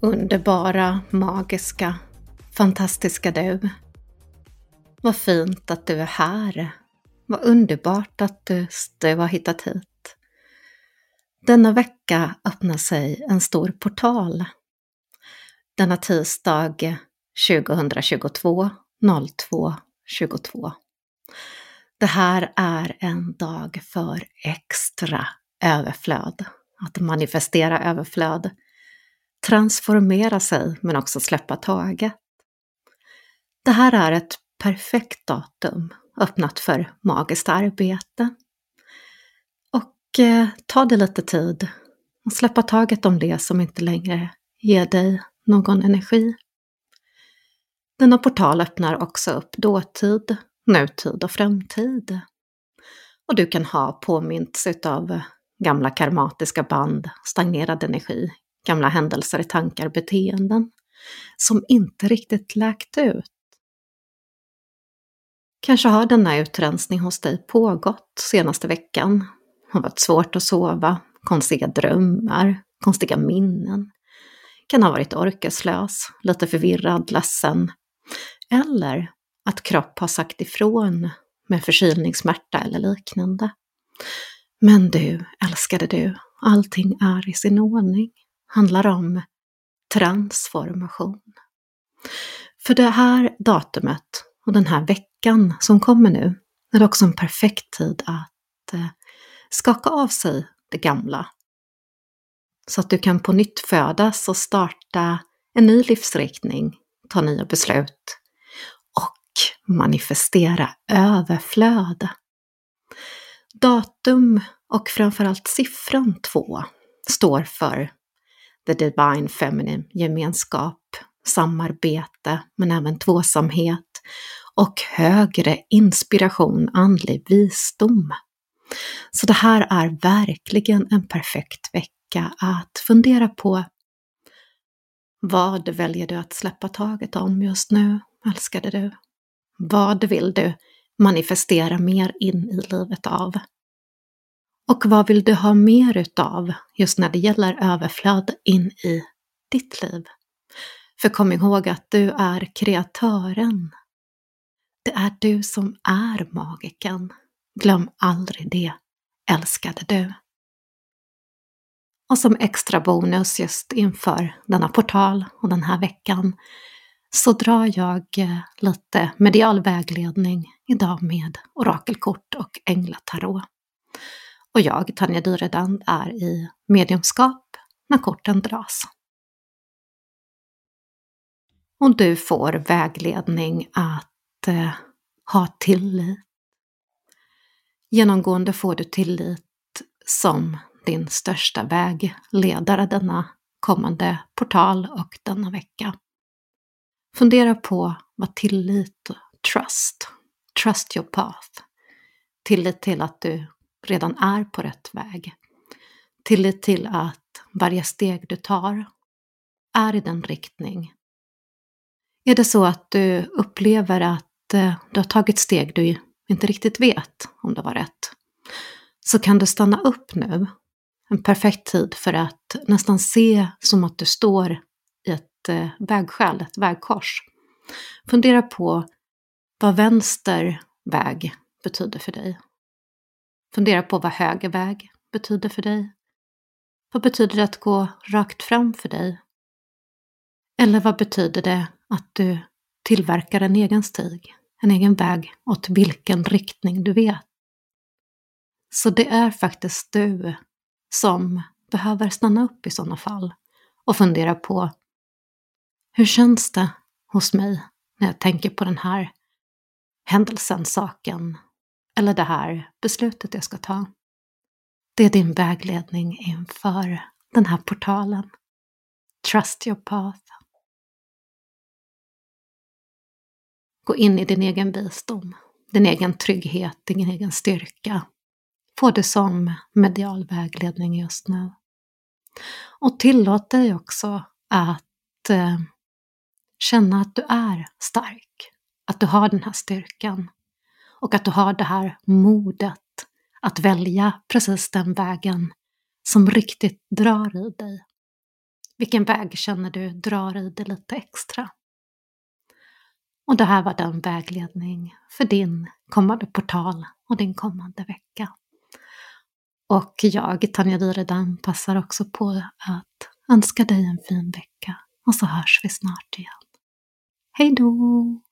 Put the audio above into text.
Underbara, magiska, fantastiska du. Vad fint att du är här. Vad underbart att du, du har hittat hit. Denna vecka öppnar sig en stor portal. Denna tisdag 2022 02 22. Det här är en dag för extra överflöd. Att manifestera överflöd transformera sig men också släppa taget. Det här är ett perfekt datum öppnat för magiskt arbete. Och eh, ta dig lite tid och släppa taget om det som inte längre ger dig någon energi. Denna portal öppnar också upp dåtid, nutid och framtid. Och du kan ha påmints av gamla karmatiska band, stagnerad energi, gamla händelser, tankar, beteenden som inte riktigt läkt ut. Kanske har denna utrensning hos dig pågått senaste veckan. Har varit svårt att sova, konstiga drömmar, konstiga minnen. Kan ha varit orkeslös, lite förvirrad, ledsen. Eller att kropp har sagt ifrån med förkylningssmärta eller liknande. Men du, älskade du, allting är i sin ordning handlar om transformation. För det här datumet och den här veckan som kommer nu är det också en perfekt tid att eh, skaka av sig det gamla. Så att du kan på nytt födas och starta en ny livsriktning, ta nya beslut och manifestera överflöd. Datum och framförallt siffran 2 står för the divine feminine gemenskap, samarbete, men även tvåsamhet och högre inspiration, andlig visdom. Så det här är verkligen en perfekt vecka att fundera på vad väljer du att släppa taget om just nu, älskade du? Vad vill du manifestera mer in i livet av? Och vad vill du ha mer utav just när det gäller överflöd in i ditt liv? För kom ihåg att du är kreatören. Det är du som är magiken. Glöm aldrig det, älskade du. Och som extra bonus just inför denna portal och den här veckan så drar jag eh, lite medial vägledning idag med orakelkort och änglatarot. Och jag, Tanja Dyredand, är i mediumskap när korten dras. Och du får vägledning att eh, ha tillit. Genomgående får du tillit som din största vägledare denna kommande portal och denna vecka. Fundera på vad tillit, trust, trust your path, tillit till att du redan är på rätt väg. Tillit till att varje steg du tar är i den riktning. Är det så att du upplever att eh, du har tagit steg du inte riktigt vet om det var rätt, så kan du stanna upp nu. En perfekt tid för att nästan se som att du står i ett eh, vägskäl, ett vägkors. Fundera på vad vänster väg betyder för dig. Fundera på vad höger väg betyder för dig. Vad betyder det att gå rakt fram för dig? Eller vad betyder det att du tillverkar en egen stig, en egen väg åt vilken riktning du vet? Så det är faktiskt du som behöver stanna upp i sådana fall och fundera på hur känns det hos mig när jag tänker på den här händelsen, saken, eller det här beslutet jag ska ta. Det är din vägledning inför den här portalen. Trust your path. Gå in i din egen visdom, din egen trygghet, din egen styrka. Få det som medial vägledning just nu. Och tillåt dig också att eh, känna att du är stark, att du har den här styrkan och att du har det här modet att välja precis den vägen som riktigt drar i dig. Vilken väg känner du drar i dig lite extra? Och det här var den vägledning för din kommande portal och din kommande vecka. Och jag, Tanja Dyredam, passar också på att önska dig en fin vecka och så hörs vi snart igen. Hej då!